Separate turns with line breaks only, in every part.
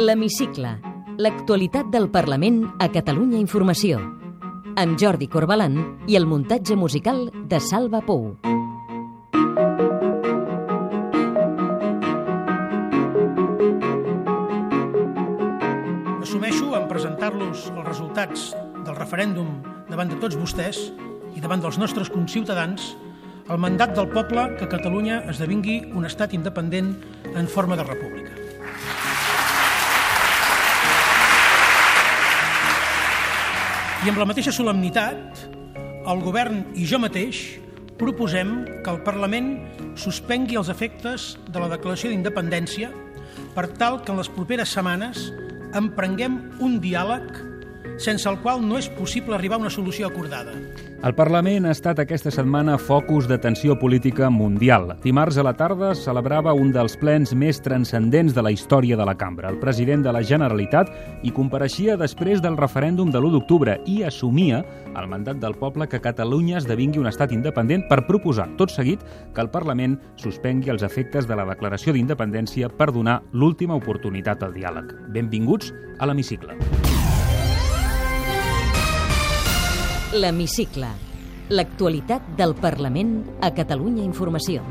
L'Hemicicle. L'actualitat del Parlament a Catalunya Informació. Amb Jordi Corbalan i el muntatge musical de Salva Pou.
Assumeixo en presentar-los els resultats del referèndum davant de tots vostès i davant dels nostres conciutadans el mandat del poble que Catalunya esdevingui un estat independent en forma de república. I amb la mateixa solemnitat, el govern i jo mateix proposem que el Parlament suspengui els efectes de la declaració d'independència per tal que en les properes setmanes emprenguem un diàleg sense el qual no és possible arribar a una solució acordada.
El Parlament ha estat aquesta setmana focus de tensió política mundial. Dimarts a la tarda celebrava un dels plens més transcendents de la història de la cambra. El president de la Generalitat hi compareixia després del referèndum de l'1 d'octubre i assumia el mandat del poble que Catalunya esdevingui un estat independent per proposar, tot seguit, que el Parlament suspengui els efectes de la declaració d'independència per donar l'última oportunitat al diàleg. Benvinguts a l'Hemicicle.
L'Hemicicle. L'actualitat del Parlament a Catalunya Informació.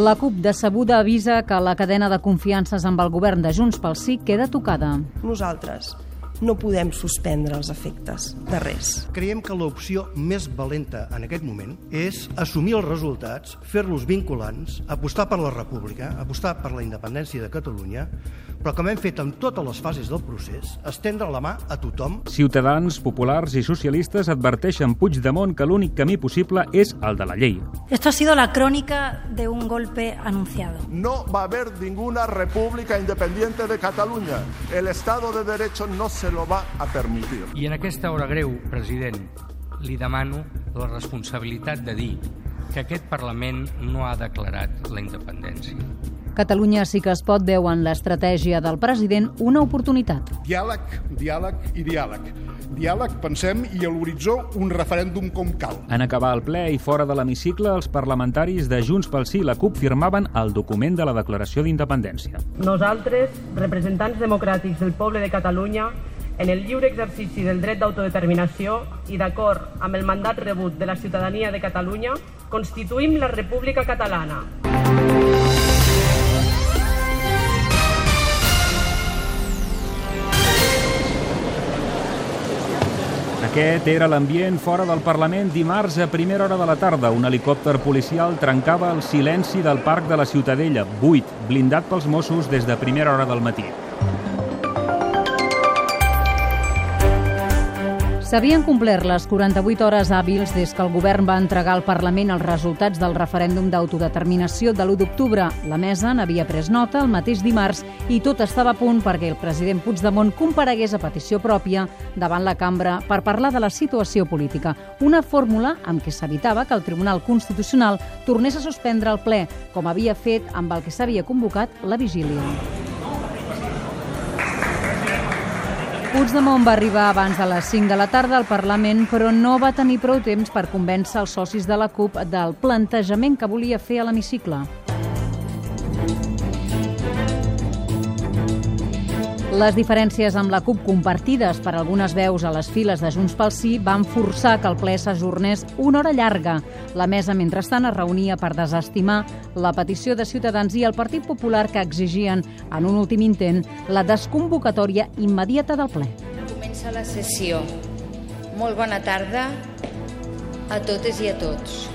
La CUP decebuda avisa que la cadena de confiances amb el govern de Junts pel Sí queda tocada.
Nosaltres no podem suspendre els efectes de res.
Creiem que l'opció més valenta en aquest moment és assumir els resultats, fer-los vinculants, apostar per la república, apostar per la independència de Catalunya, però com hem fet en totes les fases del procés, estendre la mà a tothom.
Ciutadans, populars i socialistes adverteixen Puigdemont que l'únic camí possible és el de la llei.
Esto ha sido la crónica de un golpe anunciado.
No va a haber ninguna república independiente de Cataluña. El Estado de Derecho no se lo va a permitir.
I en aquesta hora greu, president, li demano la responsabilitat de dir que aquest Parlament no ha declarat la independència.
Catalunya sí que es pot veu en l'estratègia del president una oportunitat.
Diàleg, diàleg i diàleg. Diàleg, pensem, i a l'horitzó un referèndum com cal.
En acabar el ple i fora de l'hemicicle, els parlamentaris de Junts pel Sí i la CUP firmaven el document de la declaració d'independència.
Nosaltres, representants democràtics del poble de Catalunya, en el lliure exercici del dret d'autodeterminació i d'acord amb el mandat rebut de la ciutadania de Catalunya, constituïm la República Catalana.
Aquest era l'ambient fora del Parlament dimarts a primera hora de la tarda. Un helicòpter policial trencava el silenci del Parc de la Ciutadella, buit, blindat pels Mossos des de primera hora del matí.
S'havien complert les 48 hores hàbils des que el govern va entregar al Parlament els resultats del referèndum d'autodeterminació de l'1 d'octubre. La mesa n'havia pres nota el mateix dimarts i tot estava a punt perquè el president Puigdemont comparegués a petició pròpia davant la cambra per parlar de la situació política. Una fórmula amb què s'evitava que el Tribunal Constitucional tornés a suspendre el ple, com havia fet amb el que s'havia convocat la vigília. Puigdemont va arribar abans de les 5 de la tarda al Parlament, però no va tenir prou temps per convèncer els socis de la CUP del plantejament que volia fer a l'hemicicle. Les diferències amb la CUP compartides per algunes veus a les files de Junts pel Sí van forçar que el ple s'ajornés una hora llarga. La mesa, mentrestant, es reunia per desestimar la petició de Ciutadans i el Partit Popular que exigien, en un últim intent, la desconvocatòria immediata del ple.
Comença la sessió. Molt bona tarda a totes i a tots.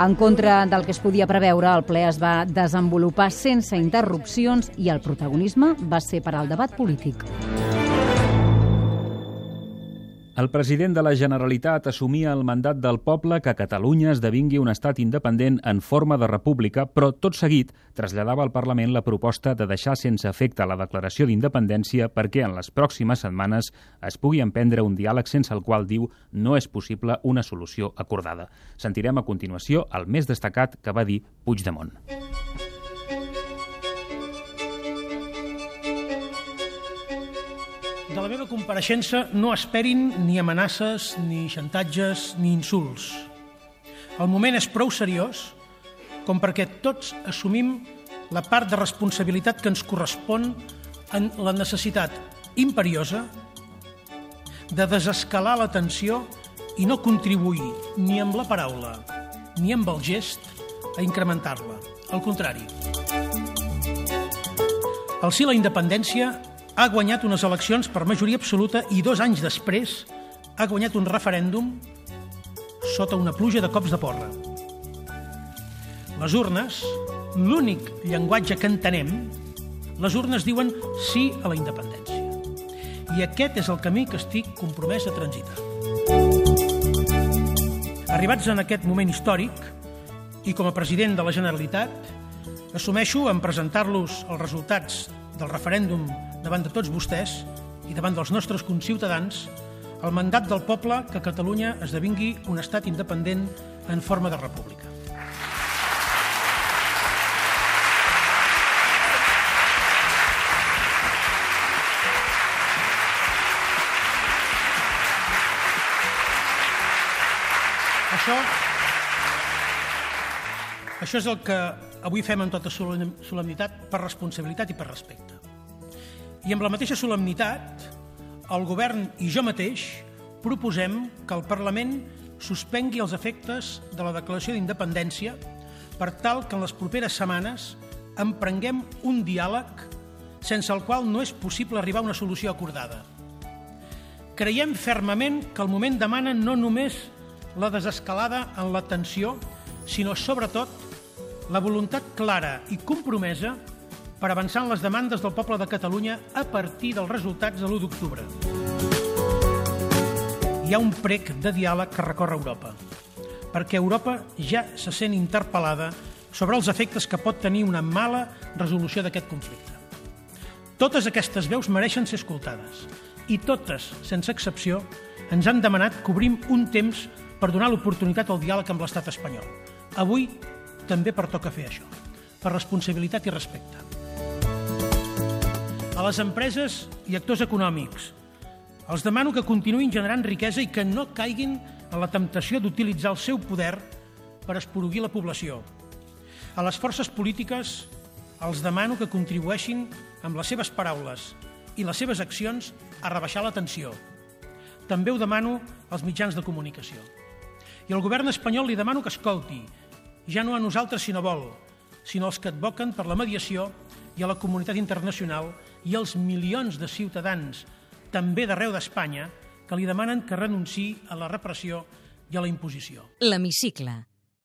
En contra del que es podia preveure, el ple es va desenvolupar sense interrupcions i el protagonisme va ser per al debat polític.
El president de la Generalitat assumia el mandat del poble que Catalunya esdevingui un estat independent en forma de república, però tot seguit traslladava al Parlament la proposta de deixar sense efecte la declaració d'independència perquè en les pròximes setmanes es pugui emprendre un diàleg sense el qual diu no és possible una solució acordada. Sentirem a continuació el més destacat que va dir Puigdemont.
De meva compareixença no esperin ni amenaces, ni xantatges, ni insults. El moment és prou seriós com perquè tots assumim la part de responsabilitat que ens correspon en la necessitat imperiosa de desescalar la tensió i no contribuir ni amb la paraula ni amb el gest a incrementar-la. Al contrari. El sí a la independència ha guanyat unes eleccions per majoria absoluta i dos anys després ha guanyat un referèndum sota una pluja de cops de porra. Les urnes, l'únic llenguatge que entenem, les urnes diuen sí a la independència. I aquest és el camí que estic compromès a transitar. Arribats en aquest moment històric, i com a president de la Generalitat, assumeixo en presentar-los els resultats del referèndum davant de tots vostès i davant dels nostres conciutadans el mandat del poble que Catalunya esdevingui un estat independent en forma de república. Això, això és el que avui fem amb tota solemnitat per responsabilitat i per respecte. I amb la mateixa solemnitat, el govern i jo mateix proposem que el Parlament suspengui els efectes de la declaració d'independència per tal que en les properes setmanes emprenguem un diàleg sense el qual no és possible arribar a una solució acordada. Creiem fermament que el moment demana no només la desescalada en la tensió, sinó sobretot la voluntat clara i compromesa per avançar en les demandes del poble de Catalunya a partir dels resultats de l'1 d'octubre. Hi ha un prec de diàleg que recorre Europa, perquè Europa ja se sent interpel·lada sobre els efectes que pot tenir una mala resolució d'aquest conflicte. Totes aquestes veus mereixen ser escoltades i totes, sense excepció, ens han demanat que obrim un temps per donar l'oportunitat al diàleg amb l'estat espanyol. Avui també pertoca fer això, per responsabilitat i respecte. A les empreses i actors econòmics els demano que continuïn generant riquesa i que no caiguin en la temptació d'utilitzar el seu poder per esporuguir la població. A les forces polítiques els demano que contribueixin amb les seves paraules i les seves accions a rebaixar la tensió. També ho demano als mitjans de comunicació. I al govern espanyol li demano que escolti, ja no a nosaltres si no vol, sinó als que advoquen per la mediació i a la comunitat internacional i als milions de ciutadans, també d'arreu d'Espanya, que li demanen que renunciï a la repressió i a la imposició.
L'Hemicicle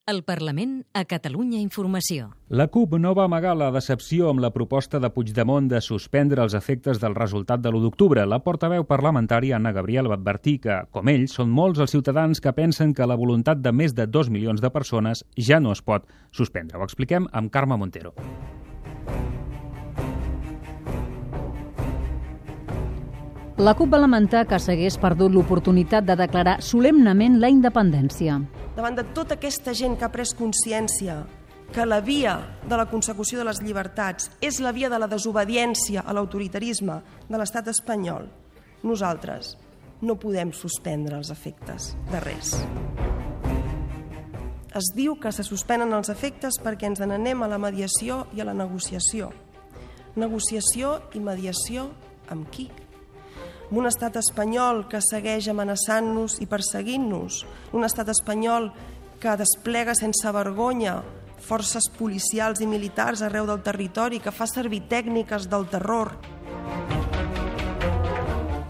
el Parlament a Catalunya Informació.
La CUP no va amagar la decepció amb la proposta de Puigdemont de suspendre els efectes del resultat de l'1 d'octubre. La portaveu parlamentària Anna Gabriel va advertir que, com ell, són molts els ciutadans que pensen que la voluntat de més de 2 milions de persones ja no es pot suspendre. Ho expliquem amb Carme Montero.
La CUP va lamentar que s'hagués perdut l'oportunitat de declarar solemnament la independència
davant de tota aquesta gent que ha pres consciència que la via de la consecució de les llibertats és la via de la desobediència a l'autoritarisme de l'estat espanyol, nosaltres no podem suspendre els efectes de res. Es diu que se suspenen els efectes perquè ens n'anem a la mediació i a la negociació. Negociació i mediació amb qui? Amb un estat espanyol que segueix amenaçant-nos i perseguint-nos, un estat espanyol que desplega sense vergonya forces policials i militars arreu del territori, que fa servir tècniques del terror.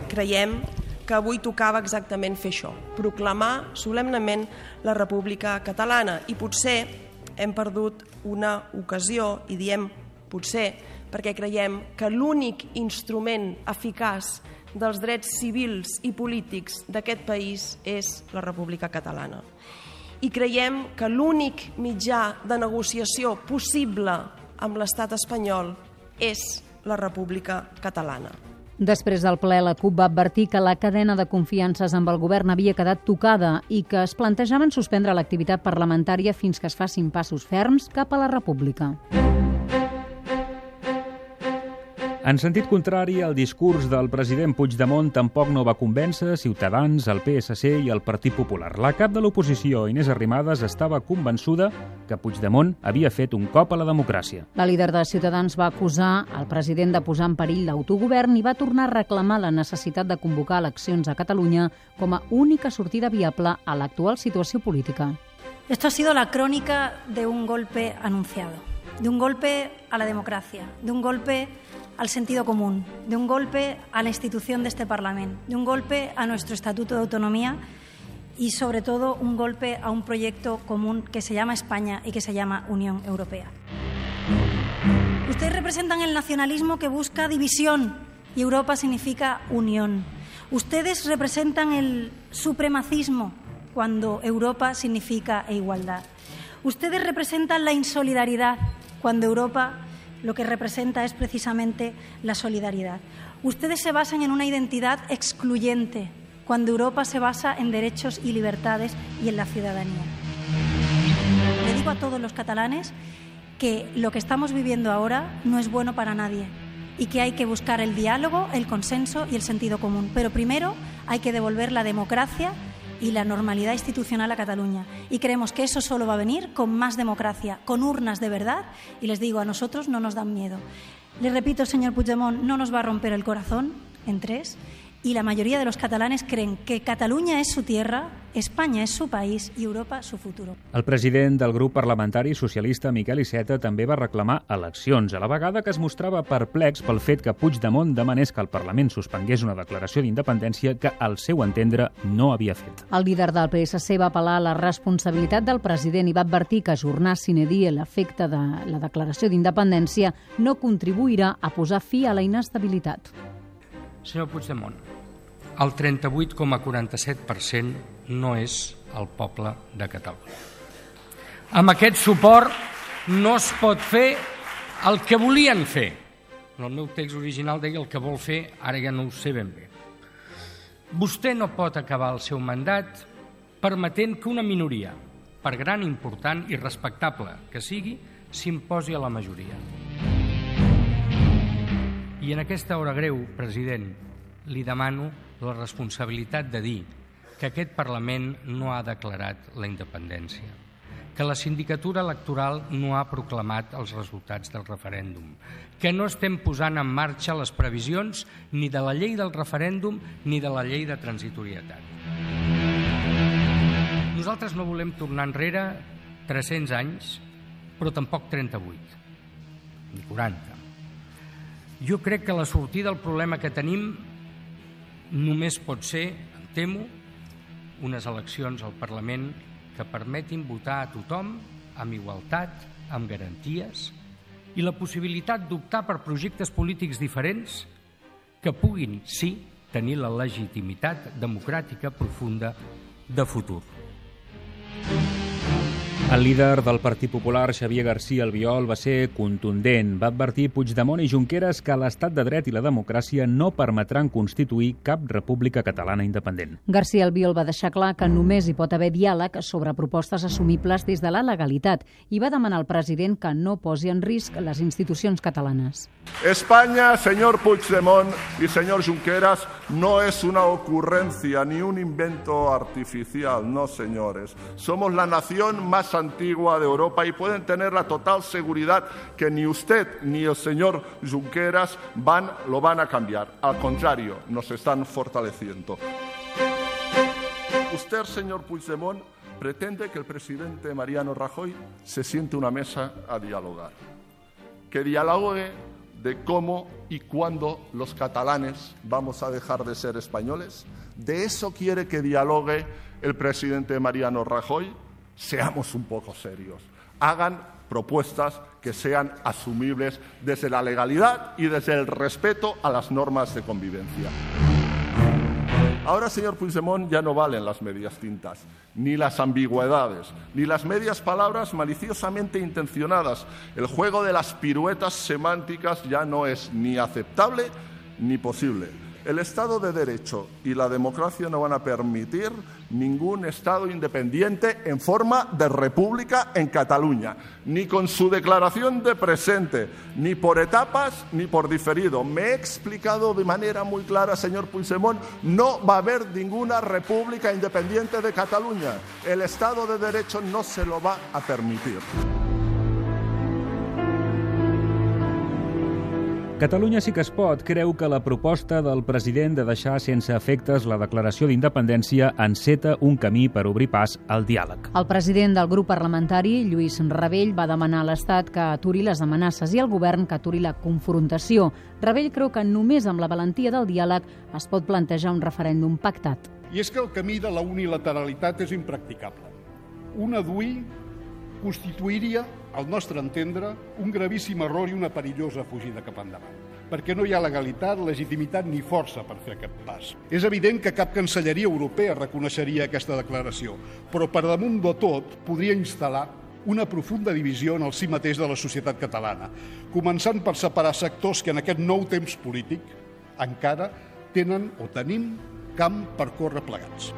Creiem que avui tocava exactament fer això, proclamar solemnament la República Catalana i potser hem perdut una ocasió i diem potser perquè creiem que l'únic instrument eficaç dels drets civils i polítics d'aquest país és la República Catalana. I creiem que l'únic mitjà de negociació possible amb l'estat espanyol és la República Catalana.
Després del ple, la CUP va advertir que la cadena de confiances amb el govern havia quedat tocada i que es plantejaven suspendre l'activitat parlamentària fins que es facin passos ferms cap a la república.
En sentit contrari, el discurs del president Puigdemont tampoc no va convèncer Ciutadans, el PSC i el Partit Popular. La cap de l'oposició, Inés Arrimadas, estava convençuda que Puigdemont havia fet un cop a la democràcia.
La líder de Ciutadans va acusar el president de posar en perill l'autogovern i va tornar a reclamar la necessitat de convocar eleccions a Catalunya com a única sortida viable a l'actual situació política.
Esto ha sido la crónica de un golpe anunciado, de un golpe a la democracia, de un golpe al sentido común, de un golpe a la institución de este Parlamento, de un golpe a nuestro Estatuto de Autonomía y, sobre todo, un golpe a un proyecto común que se llama España y que se llama Unión Europea. Ustedes representan el nacionalismo que busca división y Europa significa unión. Ustedes representan el supremacismo cuando Europa significa igualdad. Ustedes representan la insolidaridad cuando Europa lo que representa es precisamente la solidaridad. Ustedes se basan en una identidad excluyente, cuando Europa se basa en derechos y libertades y en la ciudadanía. Le digo a todos los catalanes que lo que estamos viviendo ahora no es bueno para nadie y que hay que buscar el diálogo, el consenso y el sentido común. Pero primero hay que devolver la democracia y la normalidad institucional a Cataluña. Y creemos que eso solo va a venir con más democracia, con urnas de verdad. Y les digo, a nosotros no nos dan miedo. Le repito, señor Puigdemont, no nos va a romper el corazón en tres y la mayoría de los catalanes creen que Catalunya és su tierra, Espanya és su país i Europa su futuro.
El president del grup parlamentari socialista Miquel Iceta també va reclamar eleccions, a la vegada que es mostrava perplex pel fet que Puigdemont demanés que el Parlament suspengués una declaració d'independència que, al seu entendre, no havia fet.
El líder del PSC va apel·lar a la responsabilitat del president i va advertir que ajornar sine die l'efecte de la declaració d'independència no contribuirà a posar fi a la inestabilitat.
Senyor Puigdemont, el 38,47% no és el poble de Catalunya. Amb aquest suport no es pot fer el que volien fer. En el meu text original deia el que vol fer, ara ja no ho sé ben bé. Vostè no pot acabar el seu mandat permetent que una minoria, per gran, important i respectable que sigui, s'imposi a la majoria. I en aquesta hora greu, president, li demano la responsabilitat de dir que aquest Parlament no ha declarat la independència, que la sindicatura electoral no ha proclamat els resultats del referèndum, que no estem posant en marxa les previsions ni de la llei del referèndum ni de la llei de transitorietat. Nosaltres no volem tornar enrere 300 anys, però tampoc 38, ni 40. Jo crec que la sortida del problema que tenim només pot ser, em temo, unes eleccions al Parlament que permetin votar a tothom amb igualtat, amb garanties i la possibilitat d'optar per projectes polítics diferents que puguin, sí, tenir la legitimitat democràtica profunda de futur.
El líder del Partit Popular, Xavier García Albiol, va ser contundent. Va advertir Puigdemont i Junqueras que l'estat de dret i la democràcia no permetran constituir cap república catalana independent.
García Albiol va deixar clar que només hi pot haver diàleg sobre propostes assumibles des de la legalitat i va demanar al president que no posi en risc les institucions catalanes.
España, señor Puigdemont y señor Junqueras, no es una ocurrencia ni un invento artificial, no señores. Somos la nación más antigua de Europa y pueden tener la total seguridad que ni usted ni el señor Junqueras van, lo van a cambiar. Al contrario, nos están fortaleciendo. Usted, señor Puigdemont, pretende que el presidente Mariano Rajoy se siente una mesa a dialogar. Que dialogue de cómo y cuándo los catalanes vamos a dejar de ser españoles. ¿De eso quiere que dialogue el presidente Mariano Rajoy? Seamos un poco serios. Hagan propuestas que sean asumibles desde la legalidad y desde el respeto a las normas de convivencia. Ahora, señor Puigdemont, ya no valen las medias tintas, ni las ambigüedades, ni las medias palabras maliciosamente intencionadas. El juego de las piruetas semánticas ya no es ni aceptable ni posible. El Estado de Derecho y la democracia no van a permitir ningún Estado independiente en forma de república en Cataluña, ni con su declaración de presente, ni por etapas, ni por diferido. Me he explicado de manera muy clara, señor Puigdemont, no va a haber ninguna república independiente de Cataluña. El Estado de Derecho no se lo va a permitir.
Catalunya sí que es pot creu que la proposta del president de deixar sense efectes la declaració d'independència enceta un camí per obrir pas al diàleg.
El president del grup parlamentari, Lluís Rebell, va demanar a l'Estat que aturi les amenaces i al govern que aturi la confrontació. Rebell creu que només amb la valentia del diàleg es pot plantejar un referèndum pactat.
I és que el camí de la unilateralitat és impracticable. Una DUI constituiria, al nostre entendre, un gravíssim error i una perillosa fugida cap endavant perquè no hi ha legalitat, legitimitat ni força per fer aquest pas. És evident que cap cancelleria europea reconeixeria aquesta declaració, però per damunt de tot podria instal·lar una profunda divisió en el si mateix de la societat catalana, començant per separar sectors que en aquest nou temps polític encara tenen o tenim camp per córrer plegats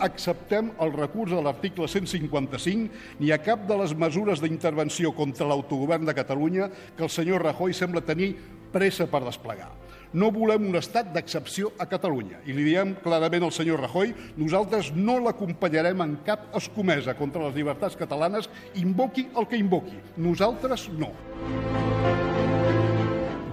acceptem el recurs a l'article 155 ni a cap de les mesures d'intervenció contra l'autogovern de Catalunya que el senyor Rajoy sembla tenir pressa per desplegar. No volem un estat d'excepció a Catalunya. I li diem clarament al senyor Rajoy, nosaltres no l'acompanyarem en cap escomesa contra les llibertats catalanes, invoqui el que invoqui. Nosaltres no.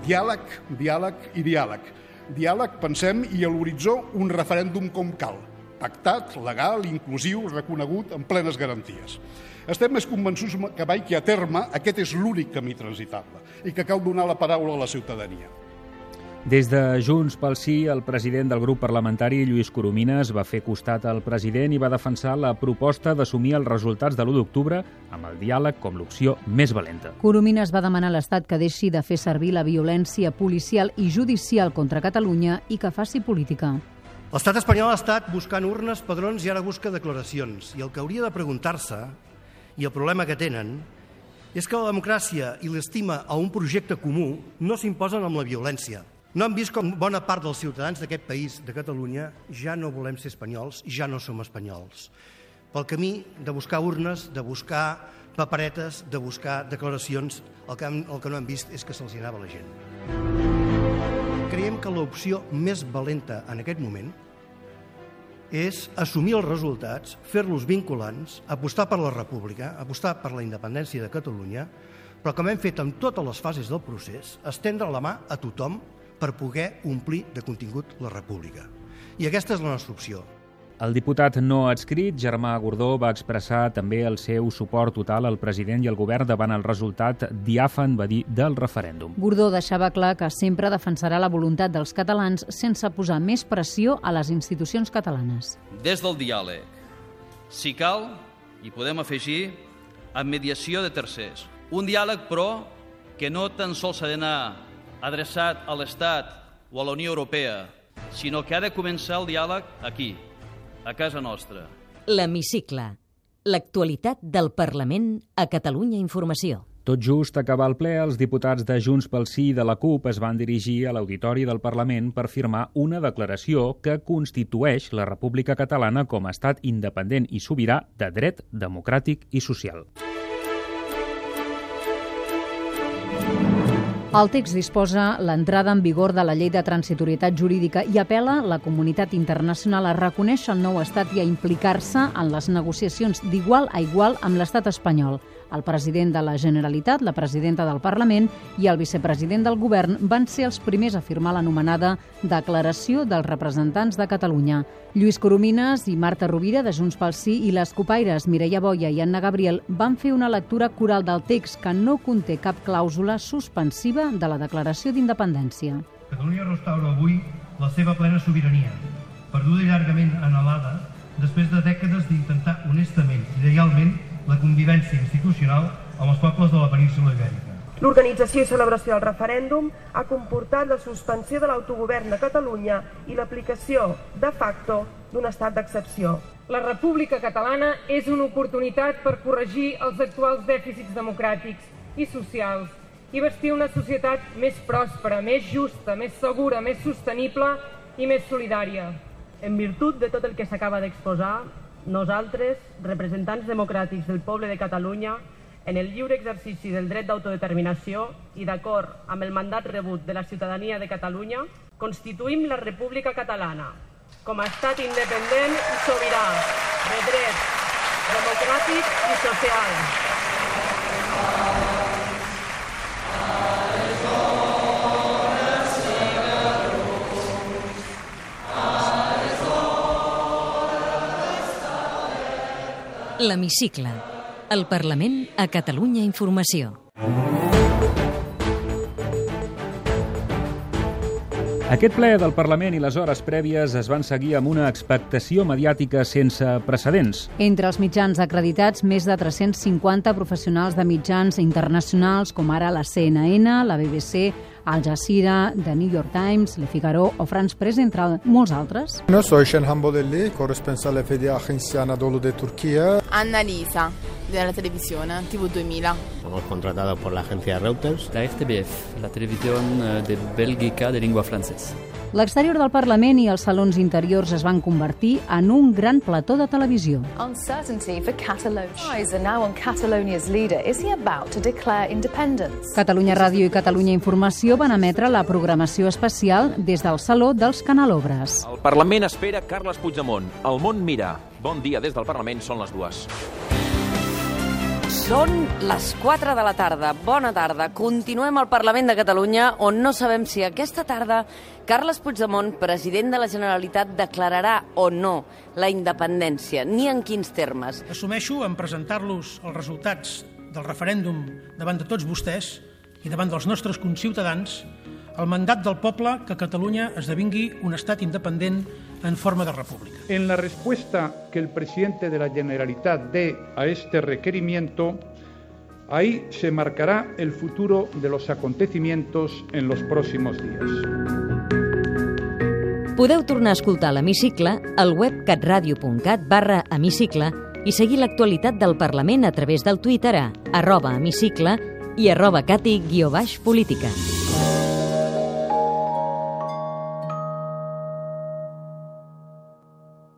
Diàleg, diàleg i diàleg. Diàleg, pensem, i a l'horitzó un referèndum com cal pactat, legal, inclusiu, reconegut, amb plenes garanties. Estem més convençuts que mai que a terme aquest és l'únic camí transitable i que cal donar la paraula a la ciutadania.
Des de Junts pel Sí, el president del grup parlamentari, Lluís Coromines, va fer costat al president i va defensar la proposta d'assumir els resultats de l'1 d'octubre amb el diàleg com l'opció més valenta.
Coromines va demanar a l'Estat que deixi de fer servir la violència policial i judicial contra Catalunya i que faci política.
L'estat espanyol ha estat buscant urnes, padrons i ara busca declaracions. I el que hauria de preguntar-se, i el problema que tenen, és que la democràcia i l'estima a un projecte comú no s'imposen amb la violència. No han vist com bona part dels ciutadans d'aquest país, de Catalunya, ja no volem ser espanyols, ja no som espanyols. Pel camí de buscar urnes, de buscar paperetes, de buscar declaracions, el que, el que no han vist és que se'ls anava la gent creiem que l'opció més valenta en aquest moment és assumir els resultats, fer-los vinculants, apostar per la república, apostar per la independència de Catalunya, però com hem fet en totes les fases del procés, estendre la mà a tothom per poder omplir de contingut la república. I aquesta és la nostra opció.
El diputat no adscrit, Germà Gordó, va expressar també el seu suport total al president i al govern davant el resultat diàfan, va dir, del referèndum.
Gordó deixava clar que sempre defensarà la voluntat dels catalans sense posar més pressió a les institucions catalanes.
Des del diàleg, si cal, i podem afegir, amb mediació de tercers. Un diàleg, però, que no tan sols ha d'anar adreçat a l'Estat o a la Unió Europea, sinó que ha de començar el diàleg aquí, a casa nostra.
L'Hemicicle. L'actualitat del Parlament a Catalunya Informació.
Tot just acabar el ple, els diputats de Junts pel Sí i de la CUP es van dirigir a l'Auditori del Parlament per firmar una declaració que constitueix la República Catalana com a estat independent i sobirà de dret democràtic i social.
El text disposa l'entrada en vigor de la llei de transitorietat jurídica i apela la comunitat internacional a reconèixer el nou estat i a implicar-se en les negociacions d'igual a igual amb l'estat espanyol. El president de la Generalitat, la presidenta del Parlament i el vicepresident del Govern van ser els primers a firmar l'anomenada Declaració dels representants de Catalunya. Lluís Coromines i Marta Rovira, de Junts pel Sí, i les copaires Mireia Boia i Anna Gabriel van fer una lectura coral del text que no conté cap clàusula suspensiva de la Declaració d'Independència.
Catalunya restaura avui la seva plena sobirania, perduda llargament anhelada després de dècades d'intentar honestament i lleialment la convivència institucional amb els pobles de la península ibèrica.
L'organització i celebració del referèndum ha comportat la suspensió de l'autogovern de Catalunya i l'aplicació, de facto, d'un estat d'excepció.
La República Catalana és una oportunitat per corregir els actuals dèficits democràtics i socials i vestir una societat més pròspera, més justa, més segura, més sostenible i més solidària.
En virtut de tot el que s'acaba d'exposar, nosaltres, representants democràtics del poble de Catalunya, en el lliure exercici del dret d'autodeterminació i d'acord amb el mandat rebut de la ciutadania de Catalunya, constituïm la República Catalana com a estat independent i sobirà, de dret, democràtic i social.
L'Hemicicle. El Parlament a Catalunya Informació.
Aquest ple del Parlament i les hores prèvies es van seguir amb una expectació mediàtica sense precedents.
Entre els mitjans acreditats, més de 350 professionals de mitjans internacionals, com ara la CNN, la BBC, Al Jazeera, The New York Times, Le Figaro o France Press, entre molts altres.
Soy Şenhan Bolelli, corresponsale FD Agencia Anadolu de Turquía.
Annalisa, de la televisione, TV 2000.
Hemos contratado por la agencia Reuters.
La FTBF, la televisión eh, de Bélgica de lengua francesa.
L'exterior del Parlament i els salons interiors es van convertir en un gran plató de televisió.
Uncertainty for Catalonia. Eyes are now on Catalonia's leader. Is he about to declare independence?
Catalunya Ràdio i Catalunya Informació van emetre la programació especial des del Saló dels Canalobres.
El Parlament espera Carles Puigdemont. El món mira. Bon dia des del Parlament, són les dues.
Són les 4 de la tarda. Bona tarda. Continuem al Parlament de Catalunya, on no sabem si aquesta tarda Carles Puigdemont, president de la Generalitat, declararà o no la independència, ni en quins termes.
Assumeixo en presentar-los els resultats del referèndum davant de tots vostès i davant dels nostres conciutadans el mandat del poble que Catalunya esdevingui un estat independent en forma de república.
En la respuesta que el presidente de la Generalitat dé a este requerimiento, ahí se marcará el futuro de los acontecimientos en los próximos días.
Podeu tornar a escoltar l'Hemicicle al web catradio.cat barra hemicicle i seguir l'actualitat del Parlament a través del Twitter a arroba hemicicle i arroba cati-política.